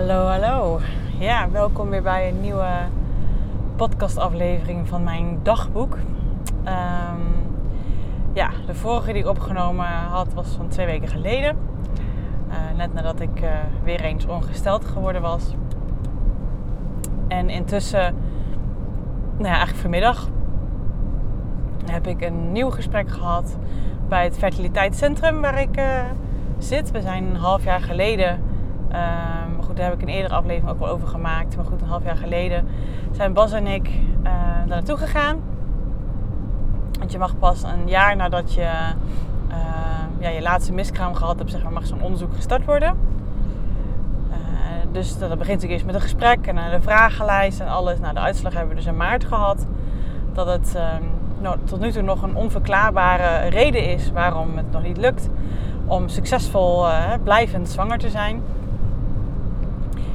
Hallo, hallo. Ja, welkom weer bij een nieuwe podcastaflevering van mijn dagboek. Ehm, ja, de vorige die ik opgenomen had was van twee weken geleden. Uh, net nadat ik uh, weer eens ongesteld geworden was. En intussen, nou ja, eigenlijk vanmiddag, heb ik een nieuw gesprek gehad bij het fertiliteitscentrum waar ik uh, zit. We zijn een half jaar geleden daar heb ik een eerdere aflevering ook wel over gemaakt. Maar goed, een half jaar geleden zijn Bas en ik uh, daar naartoe gegaan. Want je mag pas een jaar nadat je uh, ja, je laatste miskraam gehad hebt, zeg maar, mag zo'n onderzoek gestart worden. Uh, dus dat begint natuurlijk eerst met een gesprek en de vragenlijst en alles. Nou, de uitslag hebben we dus in maart gehad. Dat het ehm, nou, tot nu toe nog een onverklaarbare reden is waarom het nog niet lukt om succesvol blijvend zwanger te zijn.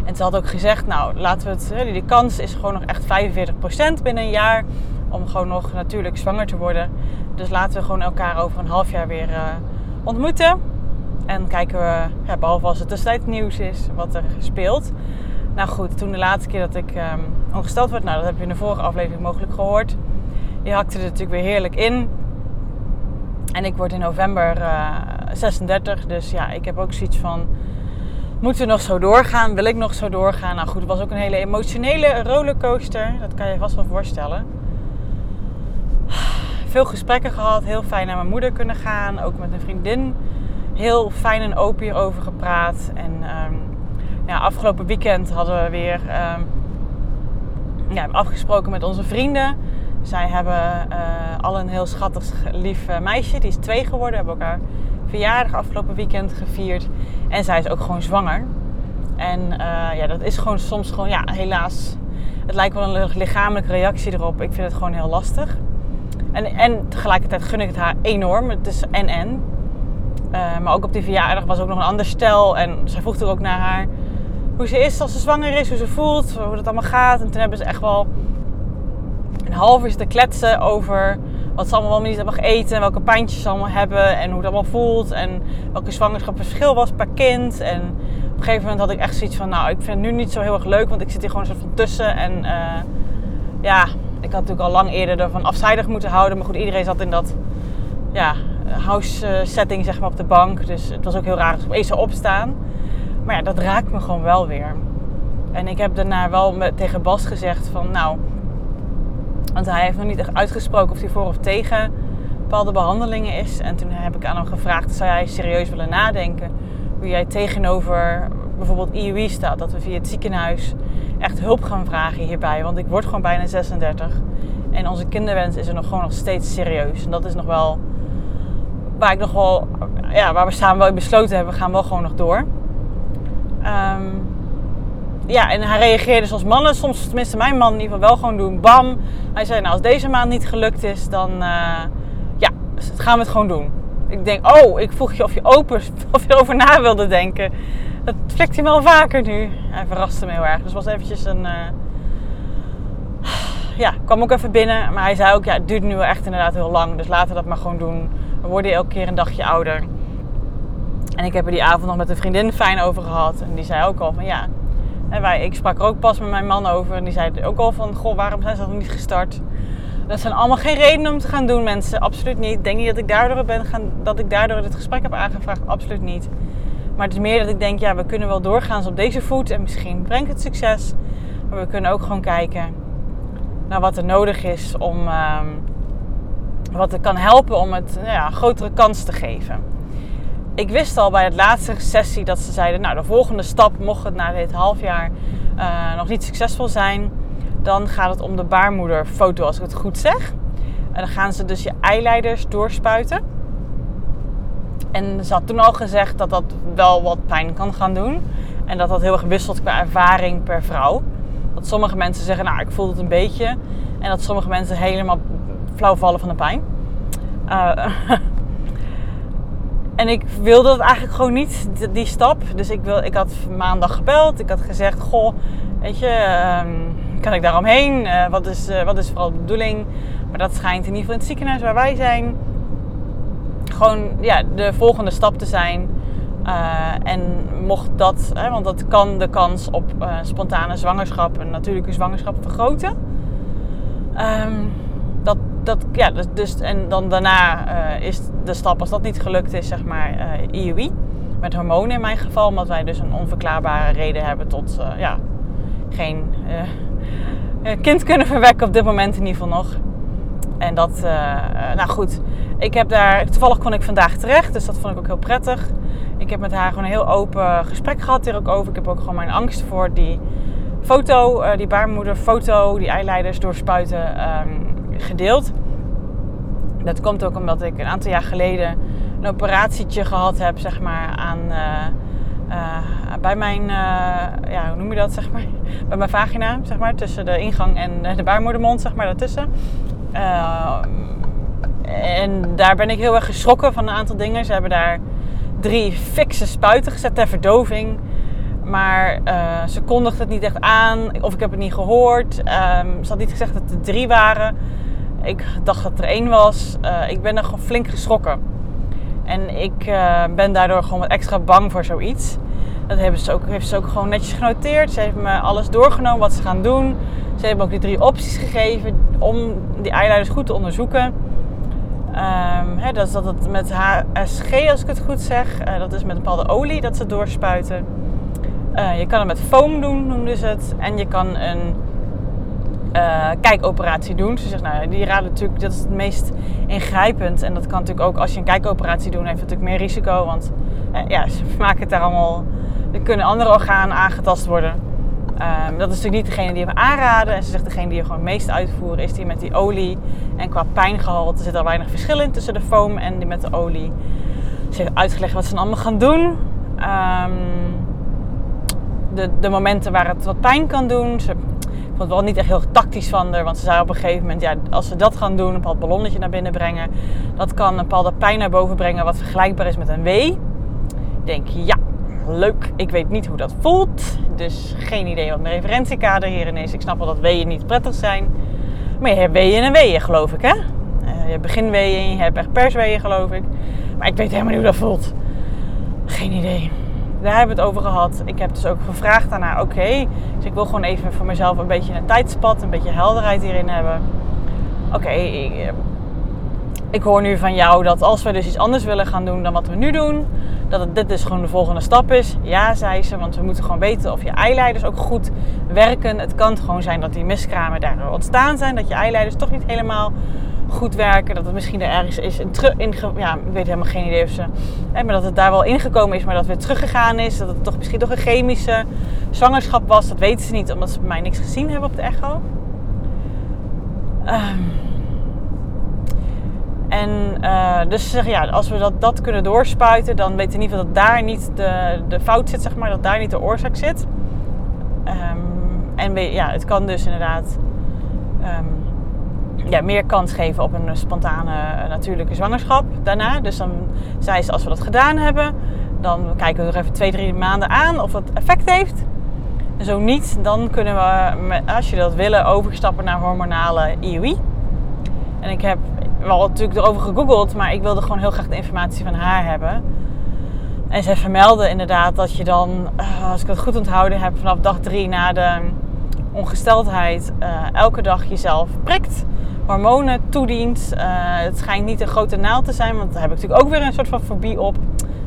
En ze had ook gezegd, nou laten we het, die kans is gewoon nog echt 45% binnen een jaar om gewoon nog natuurlijk zwanger te worden. Dus laten we gewoon elkaar over een half jaar weer uh, ontmoeten. En kijken we, ja, behalve als het tussentijd nieuws is, wat er speelt. Nou goed, toen de laatste keer dat ik um, ongesteld werd, nou dat heb je in de vorige aflevering mogelijk gehoord. Je hakte er natuurlijk weer heerlijk in. En ik word in november uh, 36, dus ja, ik heb ook zoiets van Moeten we nog zo doorgaan? Wil ik nog zo doorgaan? Nou goed, het was ook een hele emotionele rollercoaster. Dat kan je vast wel voorstellen. Veel gesprekken gehad. Heel fijn naar mijn moeder kunnen gaan. Ook met een vriendin. Heel fijn en open hierover gepraat. En um, ja, afgelopen weekend hadden we weer um, ja, afgesproken met onze vrienden. Zij hebben uh, al een heel schattig, lief uh, meisje. Die is twee geworden. Hebben elkaar verjaardag afgelopen weekend gevierd. En zij is ook gewoon zwanger. En uh, ja, dat is gewoon soms gewoon, ja, helaas. Het lijkt wel een lichamelijke reactie erop. Ik vind het gewoon heel lastig. En, en tegelijkertijd gun ik het haar enorm. Het is en-en. Uh, maar ook op die verjaardag was ook nog een ander stel. En zij vroeg er ook naar haar hoe ze is als ze zwanger is, hoe ze voelt, hoe het allemaal gaat. En toen hebben ze echt wel een half uur te kletsen over wat ze allemaal wel niet hebben gegeten, welke pijntjes ze allemaal hebben en hoe het allemaal voelt en welke zwangerschap verschil was per kind. En op een gegeven moment had ik echt zoiets van, nou, ik vind het nu niet zo heel erg leuk, want ik zit hier gewoon soort van tussen. En uh, ja, ik had natuurlijk al lang eerder ervan afzijdig moeten houden, maar goed, iedereen zat in dat ja, house setting zeg maar op de bank, dus het was ook heel raar dat ik opeens opstaan. Maar ja, dat raakt me gewoon wel weer. En ik heb daarna wel tegen Bas gezegd van, nou want hij heeft nog niet echt uitgesproken of hij voor of tegen bepaalde behandelingen is. En toen heb ik aan hem gevraagd, zou jij serieus willen nadenken hoe jij tegenover bijvoorbeeld IUI staat. Dat we via het ziekenhuis echt hulp gaan vragen hierbij. Want ik word gewoon bijna 36. En onze kinderwens is er nog gewoon nog steeds serieus. En dat is nog wel waar ik nog wel, ja, waar we samen wel besloten hebben, we gaan wel gewoon nog door. Um, ja, en hij reageerde zoals mannen, soms tenminste mijn man in ieder geval wel gewoon doen. Bam. Hij zei, nou als deze maand niet gelukt is, dan uh, ja, gaan we het gewoon doen. Ik denk, oh, ik vroeg je of je open, of je erover na wilde denken. Dat flikt hij wel vaker nu. Hij verraste me heel erg. Dus was eventjes een... Uh, ja, kwam ook even binnen. Maar hij zei ook, ja, het duurt nu echt inderdaad heel lang. Dus laten we dat maar gewoon doen. We worden elke keer een dagje ouder. En ik heb er die avond nog met een vriendin fijn over gehad. En die zei ook al van, ja, en wij, ik sprak er ook pas met mijn man over. En die zei ook al van, goh, waarom zijn ze nog niet gestart? Dat zijn allemaal geen redenen om te gaan doen, mensen. Absoluut niet. Denk niet dat ik daardoor, ben gaan, dat ik daardoor het gesprek heb aangevraagd. Absoluut niet. Maar het is meer dat ik denk, ja, we kunnen wel doorgaan op deze voet. En misschien brengt het succes. Maar we kunnen ook gewoon kijken naar wat er nodig is om... Um, wat er kan helpen om het nou ja, grotere kans te geven ik wist al bij het laatste sessie dat ze zeiden: Nou, de volgende stap, mocht het na dit half jaar uh, nog niet succesvol zijn, dan gaat het om de baarmoederfoto, als ik het goed zeg. En dan gaan ze dus je eileiders doorspuiten. En ze had toen al gezegd dat dat wel wat pijn kan gaan doen. En dat dat heel erg wisselt qua ervaring per vrouw. Dat sommige mensen zeggen, nou, ik voel het een beetje. En dat sommige mensen helemaal flauw vallen van de pijn. Uh, En ik wilde dat eigenlijk gewoon niet, die stap. Dus ik, wil, ik had maandag gebeld. Ik had gezegd, goh, weet je, um, kan ik daaromheen? Uh, wat, is, uh, wat is vooral de bedoeling? Maar dat schijnt in ieder geval in het ziekenhuis waar wij zijn... gewoon ja, de volgende stap te zijn... en mocht dat, hè, want dat kan de kans op spontane zwangerschap, een natuurlijke zwangerschap vergroten. Ehm, dat, ja, dus, dus, en dan daarna is de stap, als dat niet gelukt is, zeg maar IUI. Met hormonen in mijn geval, omdat wij dus een onverklaarbare reden hebben tot ja, geen kind kunnen verwekken op dit moment in ieder geval nog. En dat, nou goed, ik heb daar, toevallig kon ik vandaag terecht, dus dat vond ik ook heel prettig. Ik heb met haar gewoon een heel open gesprek gehad hier ook over. Ik heb ook gewoon mijn angst voor die foto, die baarmoederfoto, die eileiders doorspuiten um, gedeeld. Dat komt ook omdat ik een aantal jaar geleden een operatietje gehad heb, zeg maar, aan, uh, uh, bij mijn, ja, hoe noem je dat, zeg maar, bij mijn vagina, zeg maar, tussen de ingang en de baarmoedermond, zeg maar, daartussen. En daar ben ik heel erg geschrokken van een aantal dingen. Ze hebben daar drie fikse spuiten gezet ter verdoving. Maar uh, ze kondigde het niet echt aan. Of ik heb het niet gehoord. Um, ze had niet gezegd dat er drie waren. Ik dacht dat er één was. Uh, ik ben er gewoon flink geschrokken. En ik uh, ben daardoor gewoon wat extra bang voor zoiets. Dat hebben ze ook, heeft ze ook gewoon netjes genoteerd. Ze heeft me alles doorgenomen wat ze gaan doen. Ze hebben ook die drie opties gegeven om die eileiders goed te onderzoeken. Um, dat is dat het met HSG, als ik het goed zeg. Dat is met een bepaalde olie dat ze doorspuiten. Uh, je kan het met foam doen, noemden ze het. En je kan een uh, kijkoperatie doen. Ze zegt, nou, die raden natuurlijk, dat is het meest ingrijpend. En dat kan natuurlijk ook, als je een kijkoperatie doet, heeft natuurlijk meer risico. Want ja, ze maken het daar allemaal, er kunnen andere organen aangetast worden. Um, dat is natuurlijk niet degene die we aanraden. En ze zegt degene die je gewoon het meest uitvoeren is die met die olie. En qua pijngehalte zit er weinig verschil in tussen de foam en die met de olie. Ze heeft uitgelegd wat ze dan allemaal gaan doen. Um, de, de, momenten waar het wat pijn kan doen. Ze, ik vond het wel niet echt heel tactisch van haar. Want ze zei op een gegeven moment, ja, als ze dat gaan doen, een bepaald ballonnetje naar binnen brengen. Dat kan een bepaalde pijn naar boven brengen wat vergelijkbaar is met een wee. Ik denk, ja, leuk. Ik weet niet hoe dat voelt. Dus geen idee wat mijn referentiekader hierin is. Ik snap wel dat weeën niet prettig zijn. Maar je hebt weeën en weeën, geloof ik, hè? Uh, je hebt beginweeën je hebt echt persweeën, geloof ik. Maar ik weet helemaal niet hoe dat voelt. Geen idee. Daar hebben we het over gehad. Ik heb dus ook gevraagd daarna, oké. dus ik wil gewoon even voor mezelf een beetje een tijdspad, een beetje helderheid hierin hebben. Oké, ik, ik hoor nu van jou dat als we dus iets anders willen gaan doen dan wat we nu doen, dat het, dit dus gewoon de volgende stap is. Ja, zei ze, want we moeten gewoon weten of je eileiders ook goed werken. Het kan gewoon zijn dat die miskramen daardoor ontstaan zijn, dat je eileiders toch niet helemaal goed werken. Dat het misschien er ergens is in, in ja, ik weet helemaal geen idee of ze, maar dat het daar wel ingekomen is, maar dat het weer teruggegaan is. Dat het toch misschien toch een chemische zwangerschap was. Dat weten ze niet, omdat ze bij mij niks gezien hebben op de echo. Um, en uh, dus ze ja, als we dat, dat kunnen doorspuiten, dan weten we in ieder geval dat daar niet de, de fout zit, zeg maar, dat daar niet de oorzaak zit. Um, en we, ja, het kan dus inderdaad um, ja, meer kans geven op een spontane uh, natuurlijke zwangerschap daarna. Dus dan zei ze, als we dat gedaan hebben, dan kijken we nog even twee, drie maanden aan of dat effect heeft. En zo niet, dan kunnen we, als je dat willen, overstappen naar hormonale IUI. En ik heb wel natuurlijk erover gegoogeld, maar ik wilde gewoon heel graag de informatie van haar hebben. En zij vermeldde inderdaad dat je dan, eh, als ik het goed onthouden heb, vanaf dag drie na de ongesteldheid uh, elke dag jezelf prikt. Hormonen toedient. Uh, het schijnt niet een grote naald te zijn, want daar heb ik natuurlijk ook weer een soort van fobie op.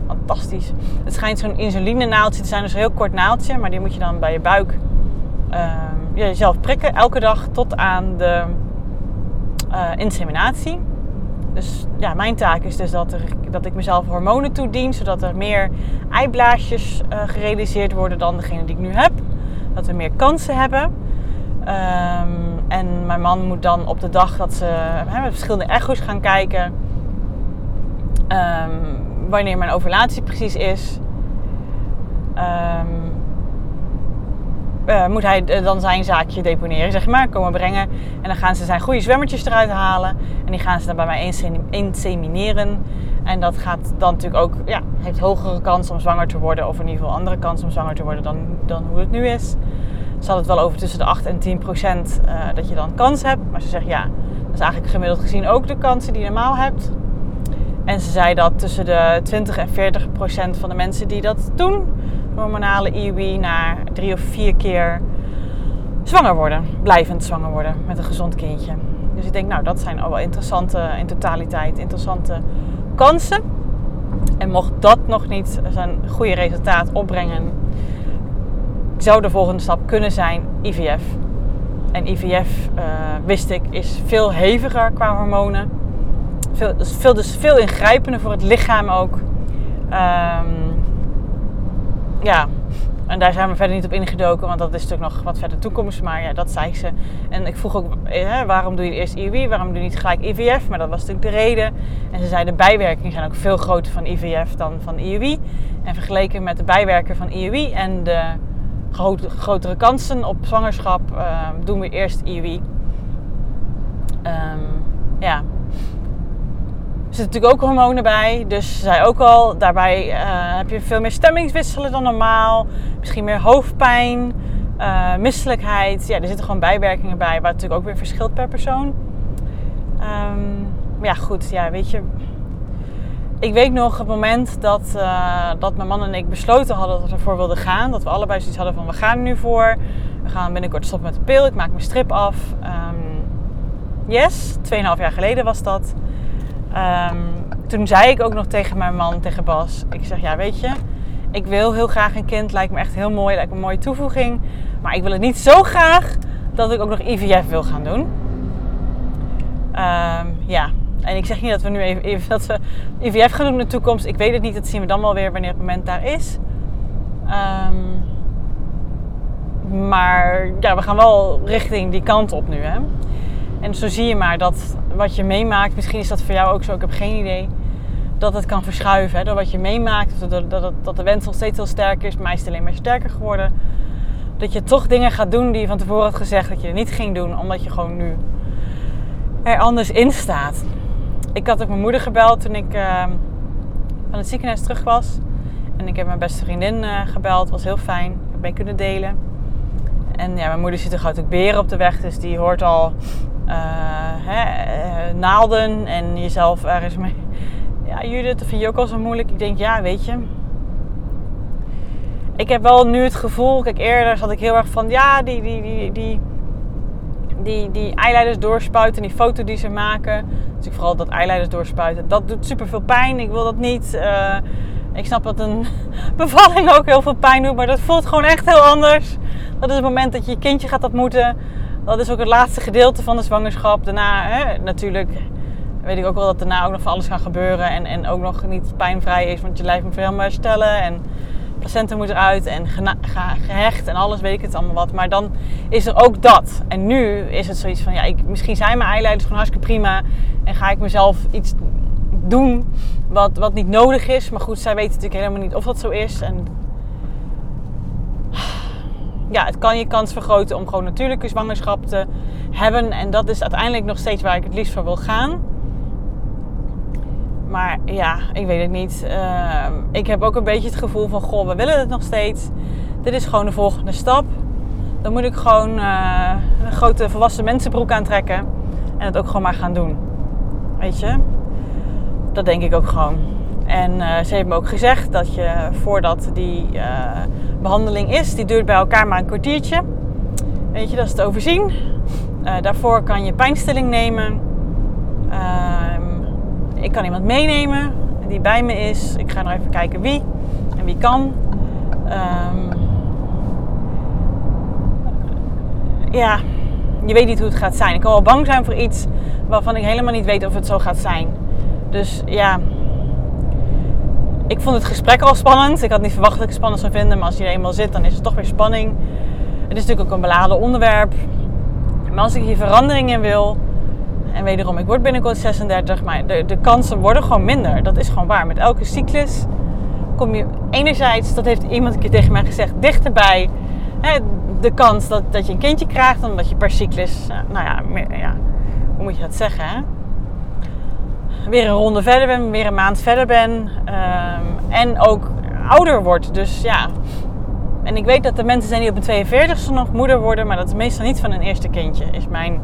Fantastisch. Het schijnt zo'n insulinenaaldje te zijn, dus een heel kort naaldje, maar die moet je dan bij je buik jezelf prikken. Elke dag tot aan de uh, inseminatie. Dus ja, mijn taak is dus dat, er, dat ik mezelf hormonen toedien, zodat er meer eiblaasjes uh, gerealiseerd worden dan degene die ik nu heb. Dat we meer kansen hebben. Um, en mijn man moet dan op de dag dat ze met verschillende echo's gaan kijken, um, wanneer mijn ovulatie precies is. Um, uh, moet hij dan zijn zaakje deponeren, zeg maar, komen brengen. En dan gaan ze zijn goede zwemmertjes eruit halen. En die gaan ze dan bij mij insemineren. En dat gaat dan natuurlijk ook, ja, heeft hogere kans om zwanger te worden. Of in ieder geval andere kans om zwanger te worden dan, dan hoe het nu is. Ze had het wel over tussen de 8 en 10 procent uh, dat je dan kans hebt. Maar ze zegt ja, dat is eigenlijk gemiddeld gezien ook de kansen die je normaal hebt. En ze zei dat tussen de 20 en 40 procent van de mensen die dat doen, hormonale IUI, na drie of vier keer zwanger worden. Blijvend zwanger worden met een gezond kindje. Dus ik denk, nou, dat zijn al wel interessante, in totaliteit, interessante kansen. En mocht dat nog niet zijn goede resultaat opbrengen, zou de volgende stap kunnen zijn IVF. En IVF, uh, wist ik, is veel heviger qua hormonen. Veel, dus veel, ingrijpender voor het lichaam ook. Um, ja, en daar zijn we verder niet op ingedoken, want dat is natuurlijk nog wat verder toekomst. Maar ja, dat zei ze. En ik vroeg ook, eh, waarom doe je eerst IUI? Waarom doe je niet gelijk IVF? Maar dat was natuurlijk de reden. En ze zei, de bijwerkingen zijn ook veel groter van IVF dan van IUI. En vergeleken met de bijwerken van IUI en de grotere kansen op zwangerschap, uh, doen we eerst IUI. Um, ehm, ja, er zitten natuurlijk ook hormonen bij. Dus zei ook al, daarbij uh, heb je veel meer stemmingswisselen dan normaal. Misschien meer hoofdpijn, uh, misselijkheid. Ja, er zitten gewoon bijwerkingen bij, wat natuurlijk ook weer verschilt per persoon. Maar ja, goed, ja, weet je. Ik weet nog het moment dat, uh, dat mijn man en ik besloten hadden dat we ervoor wilden gaan. Dat we allebei zoiets hadden van, we gaan er nu voor. We gaan binnenkort stoppen met de pil. Ik maak mijn strip af. Um, yes, 2,5 jaar geleden was dat. Um, toen zei ik ook nog tegen mijn man, tegen Bas, ik zeg ja weet je, ik wil heel graag een kind, lijkt me echt heel mooi, lijkt me een mooie toevoeging. Maar ik wil het niet zo graag dat ik ook nog IVF wil gaan doen. Um, ja, en ik zeg niet dat we nu even, even, dat we IVF gaan doen in de toekomst. Ik weet het niet, dat zien we dan wel weer wanneer het moment daar is. Um, maar ja, we gaan wel richting die kant op nu. Hè? En zo zie je maar dat wat je meemaakt, misschien is dat voor jou ook zo, ik heb geen idee, dat het kan verschuiven. Hè? Door wat je meemaakt, dat, dat, dat de wens nog steeds heel sterk is, mij is alleen maar sterker geworden. Dat je toch dingen gaat doen die je van tevoren had gezegd dat je niet ging doen, omdat je gewoon nu er anders in staat. Ik had ook mijn moeder gebeld toen ik uh, van het ziekenhuis terug was. En ik heb mijn beste vriendin uh, gebeld, was heel fijn. Ik heb mee kunnen delen. En ja, mijn moeder ziet er ook beren op de weg, dus die hoort al uh, hè, uh, naalden en jezelf ergens mee. Ja, Judith, dat vind je ook al zo moeilijk. Ik denk, ja, weet je. Ik heb wel nu het gevoel, kijk, eerder zat ik heel erg van, ja, die, die, die, die, die, die eyeliders doorspuiten, die foto die ze maken. Dus ik vooral dat eyeliders doorspuiten, dat doet super veel pijn. Ik wil dat niet. Uh, ik snap dat een bevalling ook heel veel pijn doet, maar dat voelt gewoon echt heel anders. Dat is het moment dat je je kindje gaat ontmoeten dat is ook het laatste gedeelte van de zwangerschap. Daarna hè, natuurlijk weet ik ook wel dat daarna ook nog van alles gaat gebeuren. En, en ook nog niet pijnvrij is, want je lijf moet helemaal herstellen. En placenta moet eruit en gehecht en alles, weet ik het allemaal wat. Maar dan is er ook dat. En nu is het zoiets van, ja, ik, misschien zijn mijn eileiders gewoon hartstikke prima. En ga ik mezelf iets doen wat, wat niet nodig is. Maar goed, zij weten natuurlijk helemaal niet of dat zo is. En ja, het kan je kans vergroten om gewoon natuurlijke zwangerschap te hebben. En dat is uiteindelijk nog steeds waar ik het liefst voor wil gaan. Maar ja, ik weet het niet. Uh, ik heb ook een beetje het gevoel van, goh, we willen het nog steeds. Dit is gewoon de volgende stap. Dan moet ik gewoon uh, een grote volwassen mensenbroek aantrekken. En het ook gewoon maar gaan doen. Weet je? Dat denk ik ook gewoon. En uh, ze heeft me ook gezegd dat je voordat die uh, behandeling is, die duurt bij elkaar maar een kwartiertje. Weet je, dat is te overzien. Uh, daarvoor kan je pijnstilling nemen. Ehm, ik kan iemand meenemen die bij me is. Ik ga nog even kijken wie en wie kan. Um, ja, je weet niet hoe het gaat zijn. Ik kan wel bang zijn voor iets waarvan ik helemaal niet weet of het zo gaat zijn. Dus ja, ik vond het gesprek al spannend. Ik had niet verwacht dat ik het spannend zou vinden. Maar als je er eenmaal zit, dan is het toch weer spanning. Het is natuurlijk ook een beladen onderwerp. Maar als ik hier verandering in wil... En wederom, ik word binnenkort 36. Maar de, de kansen worden gewoon minder. Dat is gewoon waar. Met elke cyclus kom je enerzijds... Dat heeft iemand een keer tegen mij gezegd. Dichterbij hè, de kans dat, dat je een kindje krijgt. Dan dat je per cyclus... Nou ja, ja hoe moet je dat zeggen hè? Weer een ronde verder ben, weer een maand verder ben. Um, en ook ouder wordt. Dus ja. En ik weet dat er mensen zijn die op een 42ste nog moeder worden, maar dat is meestal niet van een eerste kindje, is mijn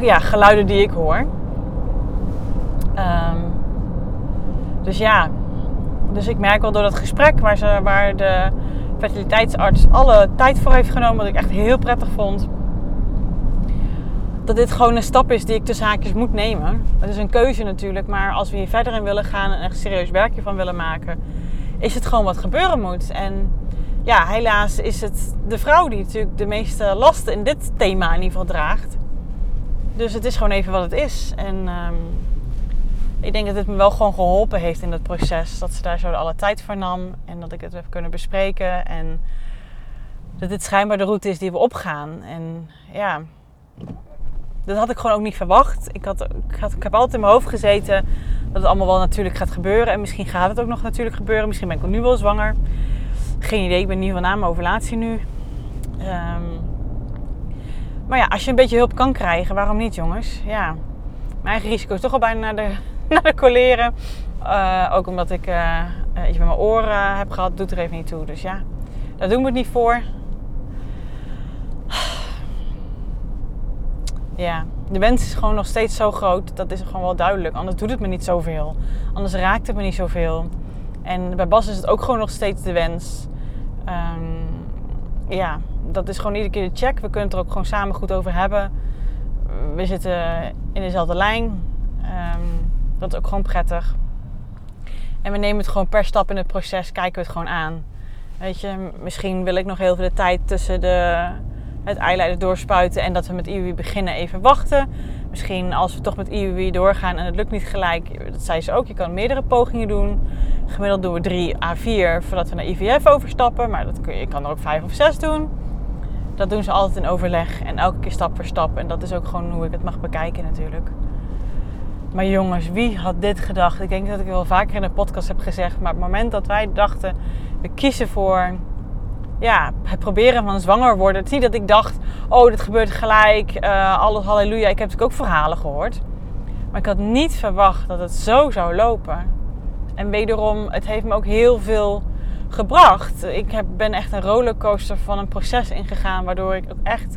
ja, geluiden die ik hoor. Ehm, dus ja, dus ik merk wel door dat gesprek waar, ze, waar de fertiliteitsarts alle tijd voor heeft genomen, wat ik echt heel prettig vond. Dat dit gewoon een stap is die ik tussen haakjes moet nemen. Het is een keuze natuurlijk, maar als we hier verder in willen gaan en echt serieus werkje van willen maken, is het gewoon wat gebeuren moet. En ja, helaas is het de vrouw die natuurlijk de meeste lasten in dit thema in ieder geval draagt. Dus het is gewoon even wat het is. En ehm, ik denk dat het me wel gewoon geholpen heeft in dat proces. Dat ze daar zo alle tijd voor nam en dat ik het heb kunnen bespreken. En dat dit schijnbaar de route is die we opgaan. En ja, dat had ik gewoon ook niet verwacht. Ik, had, ik, had, ik heb altijd in mijn hoofd gezeten dat het allemaal wel natuurlijk gaat gebeuren. En misschien gaat het ook nog natuurlijk gebeuren. Misschien ben ik nu wel zwanger. Geen idee, ik ben niet van na mijn ovulatie nu. Ehm, maar ja, als je een beetje hulp kan krijgen, waarom niet jongens? Ja, mijn eigen risico is toch al bijna naar de, naar de coleren. Uh, ook omdat ik uh, iets met mijn oren heb gehad, doet er even niet toe. Dus ja, daar doen we het niet voor. Ja, de wens is gewoon nog steeds zo groot. Dat is gewoon wel duidelijk. Anders doet het me niet zoveel. Anders raakt het me niet zoveel. En bij Bas is het ook gewoon nog steeds de wens. Um, ja, dat is gewoon iedere keer de check. We kunnen het er ook gewoon samen goed over hebben. We zitten in dezelfde lijn. Um, dat is ook gewoon prettig. En we nemen het gewoon per stap in het proces, kijken we het gewoon aan. Weet je, misschien wil ik nog heel veel de tijd tussen de, het eileider doorspuiten en dat we met IUI beginnen even wachten. Misschien als we toch met IUI doorgaan en het lukt niet gelijk, dat zei ze ook, je kan meerdere pogingen doen. Gemiddeld doen we 3 A4 voordat we naar IVF overstappen, maar dat kun je, kan er ook 5 of 6 doen. Dat doen ze altijd in overleg en elke keer stap voor stap. En dat is ook gewoon hoe ik het mag bekijken natuurlijk. Maar jongens, wie had dit gedacht? Ik denk dat ik wel vaker in de podcast heb gezegd. Maar het moment dat wij dachten, we kiezen voor ja, het proberen van zwanger worden. Het is niet dat ik dacht, oh, dit gebeurt gelijk. Uh, alles halleluja. Ik heb natuurlijk ook verhalen gehoord. Maar ik had niet verwacht dat het zo zou lopen. En wederom, het heeft me ook heel veel gebracht. Ik heb, ben echt een rollercoaster van een proces ingegaan. Waardoor ik ook echt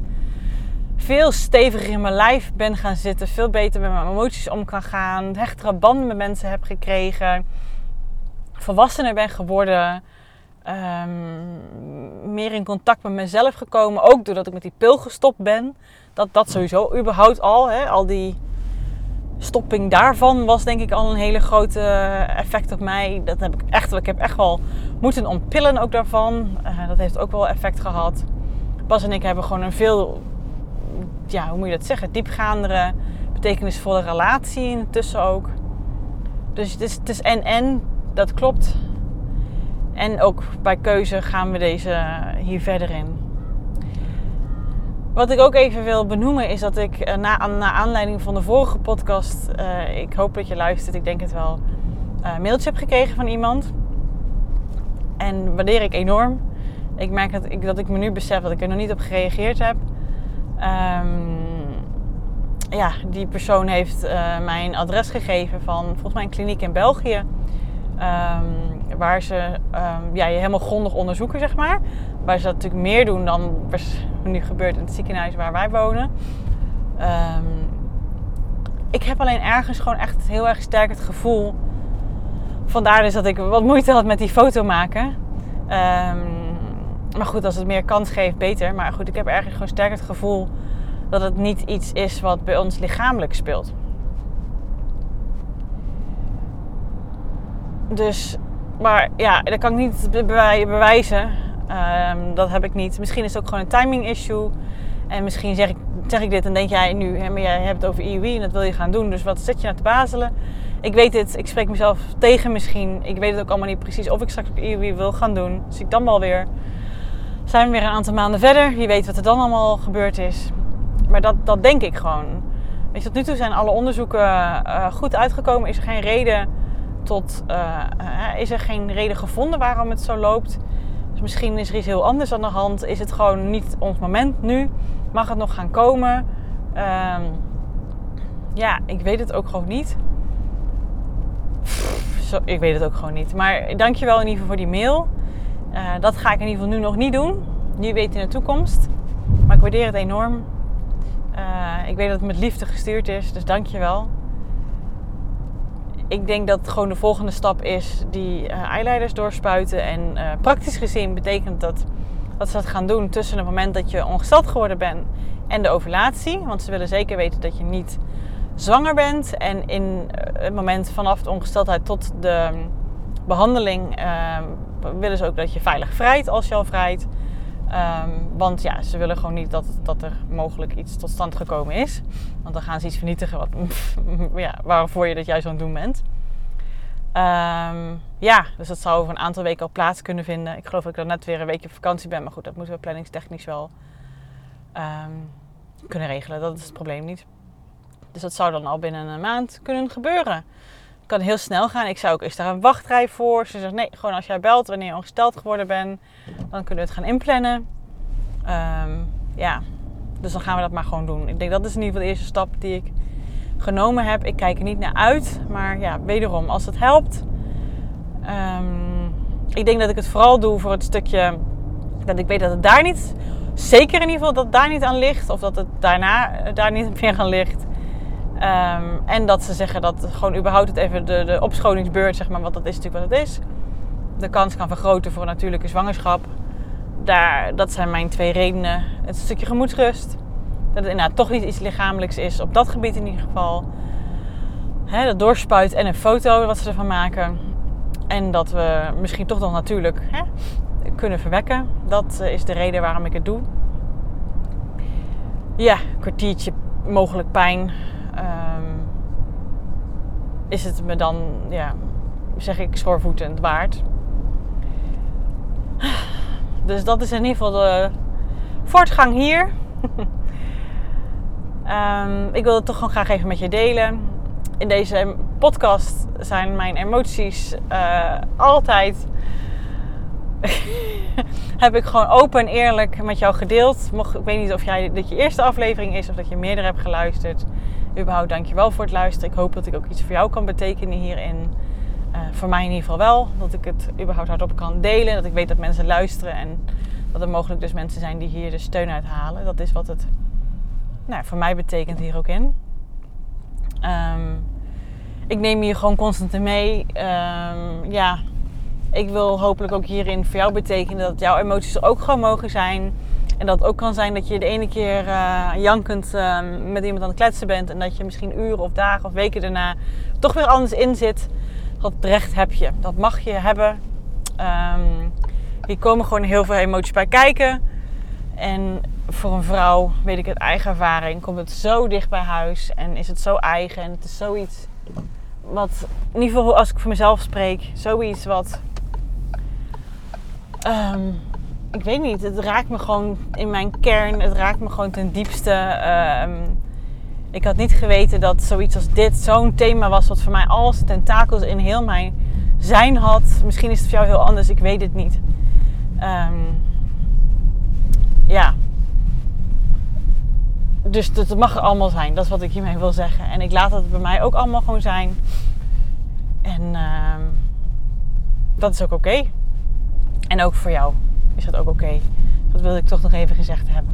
veel steviger in mijn lijf ben gaan zitten. Veel beter met mijn emoties om kan gaan. Hechtere banden met mensen heb gekregen. Volwassener ben geworden. Um, meer in contact met mezelf gekomen. Ook doordat ik met die pil gestopt ben. Dat, dat sowieso überhaupt al. Hè, al die stopping daarvan was denk ik al een hele grote effect op mij. Dat heb ik echt, ik heb echt wel moeten ontpillen ook daarvan. Uh, dat heeft ook wel effect gehad. Bas en ik hebben gewoon een veel ja, hoe moet je dat zeggen, diepgaandere, betekenisvolle relatie intussen ook. Dus het is, het is en en, dat klopt. En ook bij keuze gaan we deze hier verder in. Wat ik ook even wil benoemen is dat ik eh, na, aanleiding van de vorige podcast, uh, ik hoop dat je luistert, ik denk het wel, uh, mailtje heb gekregen van iemand. En waardeer ik enorm. Ik merk dat ik, dat ik me nu besef dat ik er nog niet op gereageerd heb. Um, ja, die persoon heeft mij een adres gegeven van volgens mij een kliniek in België. Um, waar ze um, ja, je helemaal grondig onderzoeken, zeg maar. Waar ze dat natuurlijk meer doen dan nu gebeurt in het ziekenhuis waar wij wonen. ik heb alleen ergens gewoon echt heel erg sterk het gevoel. Vandaar dus dat ik wat moeite had met die foto maken. Maar goed, als het meer kans geeft, beter. Maar goed, ik heb ergens gewoon sterk het gevoel dat het niet iets is wat bij ons lichamelijk speelt. Dus, maar ja, dat kan ik niet bewijzen. Um, dat heb ik niet. Misschien is het ook gewoon een timing issue. En misschien zeg ik, zeg ik dit en denk jij nu, hè, maar jij hebt het over IUI en dat wil je gaan doen. Dus wat zit je nou te bazelen? Ik weet het, ik spreek mezelf tegen misschien. Ik weet het ook allemaal niet precies of ik straks IUI wil gaan doen. Dus ik dan wel weer zijn we weer een aantal maanden verder. Wie weet wat er dan allemaal gebeurd is. Maar dat, dat denk ik gewoon. Weet je, tot nu toe zijn alle onderzoeken uh, goed uitgekomen. Is er geen reden tot. Uh, is er geen reden gevonden waarom het zo loopt? Dus misschien is er iets heel anders aan de hand. Is het gewoon niet ons moment nu? Mag het nog gaan komen? Um, ja, ik weet het ook gewoon niet. Ik weet het ook gewoon niet. Maar dankjewel in ieder geval voor die mail. Uh, dat ga ik in ieder geval nu nog niet doen. Nu weet in de toekomst. Maar ik waardeer het enorm. Ik weet dat het met liefde gestuurd is, dus dank je wel. Ik denk dat gewoon de volgende stap is die eyeliders doorspuiten. En uh, praktisch gezien betekent dat dat ze dat gaan doen tussen het moment dat je ongesteld geworden bent en de ovulatie. Want ze willen zeker weten dat je niet zwanger bent. En in eh, het moment vanaf de ongesteldheid tot de behandeling willen ze ook dat je veilig vrijt als je al vrijt. Um, want ja, ze willen gewoon niet dat, dat er mogelijk iets tot stand gekomen is. Want dan gaan ze iets vernietigen wat, ja, waarvoor je dat juist aan het doen bent. Um, ja, dus dat zou over een aantal weken al plaats kunnen vinden. Ik geloof dat ik dan net weer een weekje op vakantie ben. Maar goed, dat moeten we planningstechnisch wel um, kunnen regelen. Dat is het probleem niet. Dus dat zou dan al binnen een maand kunnen gebeuren. Kan heel snel gaan. Ik zou ook, is daar een wachtrij voor? Ze zegt nee, gewoon als jij belt wanneer je ongesteld geworden bent, dan kunnen we het gaan inplannen. Um, ja, dus dan gaan we dat maar gewoon doen. Ik denk dat is in ieder geval de eerste stap die ik genomen heb. Ik kijk er niet naar uit, maar ja, wederom, als het helpt. Um, ik denk dat ik het vooral doe voor het stukje dat ik weet dat het daar niet, zeker in ieder geval, dat daar niet aan ligt. Of dat het daarna daar niet meer aan ligt. Um, en dat ze zeggen dat gewoon überhaupt het even de, de opscholingsbeurt, zeg maar, want dat is natuurlijk wat het is. De kans kan vergroten voor een natuurlijke zwangerschap. Daar, dat zijn mijn twee redenen. Het stukje gemoedsrust. Dat het inderdaad toch iets lichamelijks is, op dat gebied in ieder geval. Dat doorspuit en een foto wat ze ervan maken. En dat we misschien toch nog natuurlijk kunnen verwekken. Dat is de reden waarom ik het doe. Ja, kwartiertje mogelijk pijn um, is het me dan, ja, zeg ik, schoorvoetend waard. Dus dat is in ieder geval de voortgang hier. um, ik wil het toch gewoon graag even met je delen. In deze podcast zijn mijn emoties uh, altijd. heb ik gewoon open en eerlijk met jou gedeeld. Mocht, ik weet niet of jij dit je eerste aflevering is of dat je meerdere hebt geluisterd überhaupt dankjewel voor het luisteren. Ik hoop dat ik ook iets voor jou kan betekenen hierin. Uh, voor mij in ieder geval wel. Dat ik het überhaupt hardop kan delen. Dat ik weet dat mensen luisteren. En dat er mogelijk dus mensen zijn die hier de steun uit halen. Dat is wat het nou, voor mij betekent hier ook in. Um, ik neem hier gewoon constant mee. Um, ja, ik wil hopelijk ook hierin voor jou betekenen dat jouw emoties er ook gewoon mogen zijn. En dat het ook kan zijn dat je de ene keer uh, jankend uh, met iemand aan het kletsen bent. En dat je misschien uren of dagen of weken daarna toch weer anders in zit. Dat recht heb je. Dat mag je hebben. Um, hier komen gewoon heel veel emoties bij kijken. En voor een vrouw, weet ik uit eigen ervaring, komt het zo dicht bij huis. En is het zo eigen. En het is zoiets wat, in ieder geval als ik voor mezelf spreek, zoiets wat... Um, ik weet niet, het raakt me gewoon in mijn kern. Het raakt me gewoon ten diepste. Uh, ik had niet geweten dat zoiets als dit zo'n thema was wat voor mij al zijn tentakels in heel mijn zijn had. Misschien is het voor jou heel anders, ik weet het niet. Um, ja. Dus het mag er allemaal zijn, dat is wat ik hiermee wil zeggen. En ik laat het bij mij ook allemaal gewoon zijn. En uh, dat is ook oké. En ook voor jou is dat ook oké. Dat wilde ik toch nog even gezegd hebben.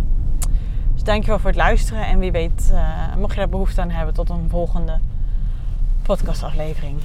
Dus dankjewel voor het luisteren. En wie weet, uh, mocht je daar behoefte aan hebben, tot een volgende podcastaflevering.